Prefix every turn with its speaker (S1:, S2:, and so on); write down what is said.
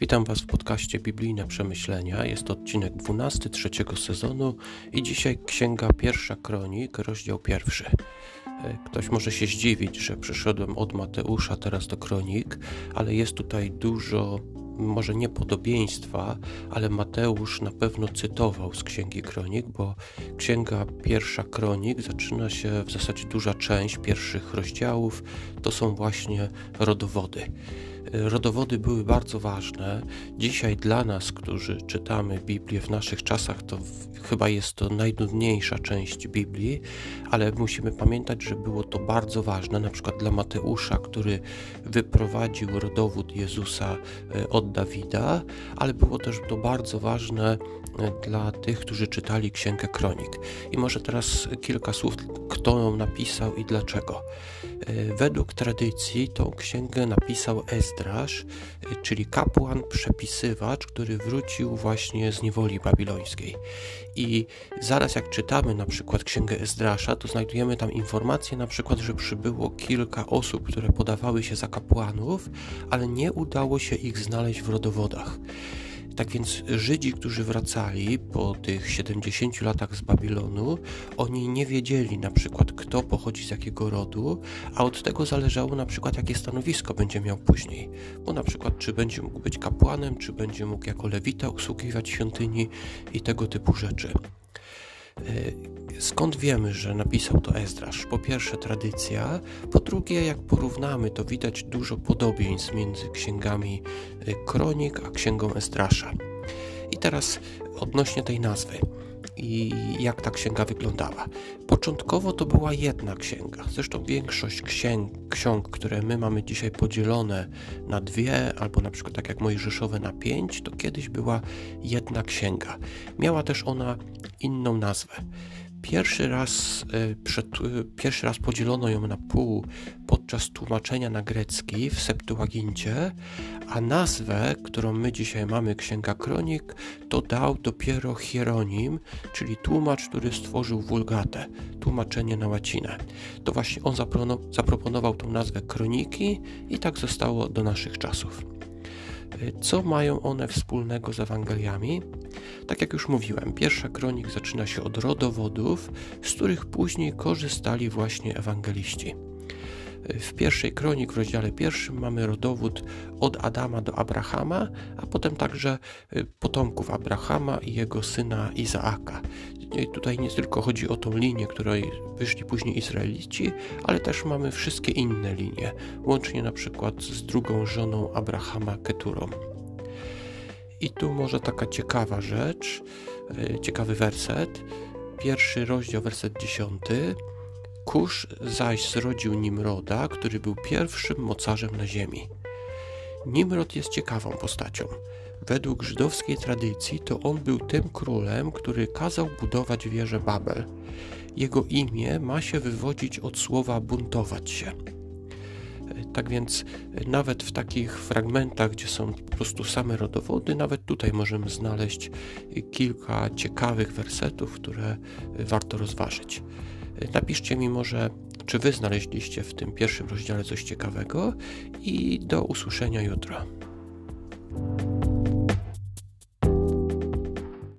S1: Witam Was w podcaście Biblijne Przemyślenia. Jest odcinek 12 trzeciego sezonu i dzisiaj Księga Pierwsza Kronik, rozdział pierwszy. E, ktoś może się zdziwić, że przyszedłem od Mateusza teraz do Kronik, ale jest tutaj dużo może nie podobieństwa, ale Mateusz na pewno cytował z Księgi Kronik, bo Księga Pierwsza Kronik zaczyna się w zasadzie duża część pierwszych rozdziałów, to są właśnie rodowody. Rodowody były bardzo ważne. Dzisiaj dla nas, którzy czytamy Biblię w naszych czasach, to chyba jest to najnudniejsza część Biblii, ale musimy pamiętać, że było to bardzo ważne, na przykład dla Mateusza, który wyprowadził rodowód Jezusa e, od Dawida, ale było też to bardzo ważne e, dla tych, którzy czytali Księgę Kronik. I może teraz kilka słów, kto ją napisał i dlaczego. E, według tradycji tą księgę napisał Ezdrasz, czyli kapłan, przepisywacz, który wrócił właśnie z niewoli babilońskiej. I zaraz jak czytamy na przykład księgę Ezdrasza, to znajdujemy tam informację na przykład, że przybyło kilka osób, które podawały się za kapłanów, ale nie udało się ich znaleźć w rodowodach. Tak więc Żydzi, którzy wracali po tych 70 latach z Babilonu, oni nie wiedzieli na przykład, kto pochodzi z jakiego rodu, a od tego zależało na przykład, jakie stanowisko będzie miał później. Bo na przykład, czy będzie mógł być kapłanem, czy będzie mógł jako lewita usługiwać świątyni i tego typu rzeczy. Skąd wiemy, że napisał to Ezdrasz? Po pierwsze tradycja, po drugie jak porównamy, to widać dużo podobieństw między księgami e, Kronik a księgą Ezdrasza. I teraz odnośnie tej nazwy i jak ta księga wyglądała. Początkowo to była jedna księga. Zresztą większość księg, ksiąg, które my mamy dzisiaj podzielone na dwie, albo na przykład tak jak Mojżeszowe na pięć, to kiedyś była jedna księga. Miała też ona inną nazwę. Pierwszy raz, e, przed, e, pierwszy raz podzielono ją na pół podczas tłumaczenia na grecki w Septuagincie, a nazwę, którą my dzisiaj mamy Księga Kronik, to dał dopiero Hieronim, czyli tłumacz, który stworzył Vulgatę, tłumaczenie na łacinę. To właśnie on zaproponował tą nazwę Kroniki i tak zostało do naszych czasów. Co mają one wspólnego z Ewangeliami? Tak jak już mówiłem, pierwsza kronik zaczyna się od rodowodów, z których później korzystali właśnie ewangeliści. W pierwszej kronik w rozdziale pierwszym mamy rodowód od Adama do Abrahama, a potem także y, potomków Abrahama i jego syna Izaaka. I tutaj nie tylko chodzi o tą linię, której wyszli później Izraelici, ale też mamy wszystkie inne linie, łącznie na przykład z drugą żoną Abrahama Keturą. I tu może taka ciekawa rzecz, y, ciekawy werset. Pierwszy rozdział, werset dziesiąty. Kusz zaś zrodził Nimroda, który był pierwszym mocarzem na ziemi. Nimrod jest ciekawą postacią. Według żydowskiej tradycji to on był tym królem, który kazał budować wieżę Babel. Jego imię ma się wywodzić od słowa buntować się. Tak więc nawet w takich fragmentach, gdzie są po prostu same rodowody, nawet tutaj możemy znaleźć kilka ciekawych wersetów, które warto rozważyć. Napiszcie mi może, czy wy znaleźliście w tym pierwszym rozdziale coś ciekawego i do usłyszenia jutro.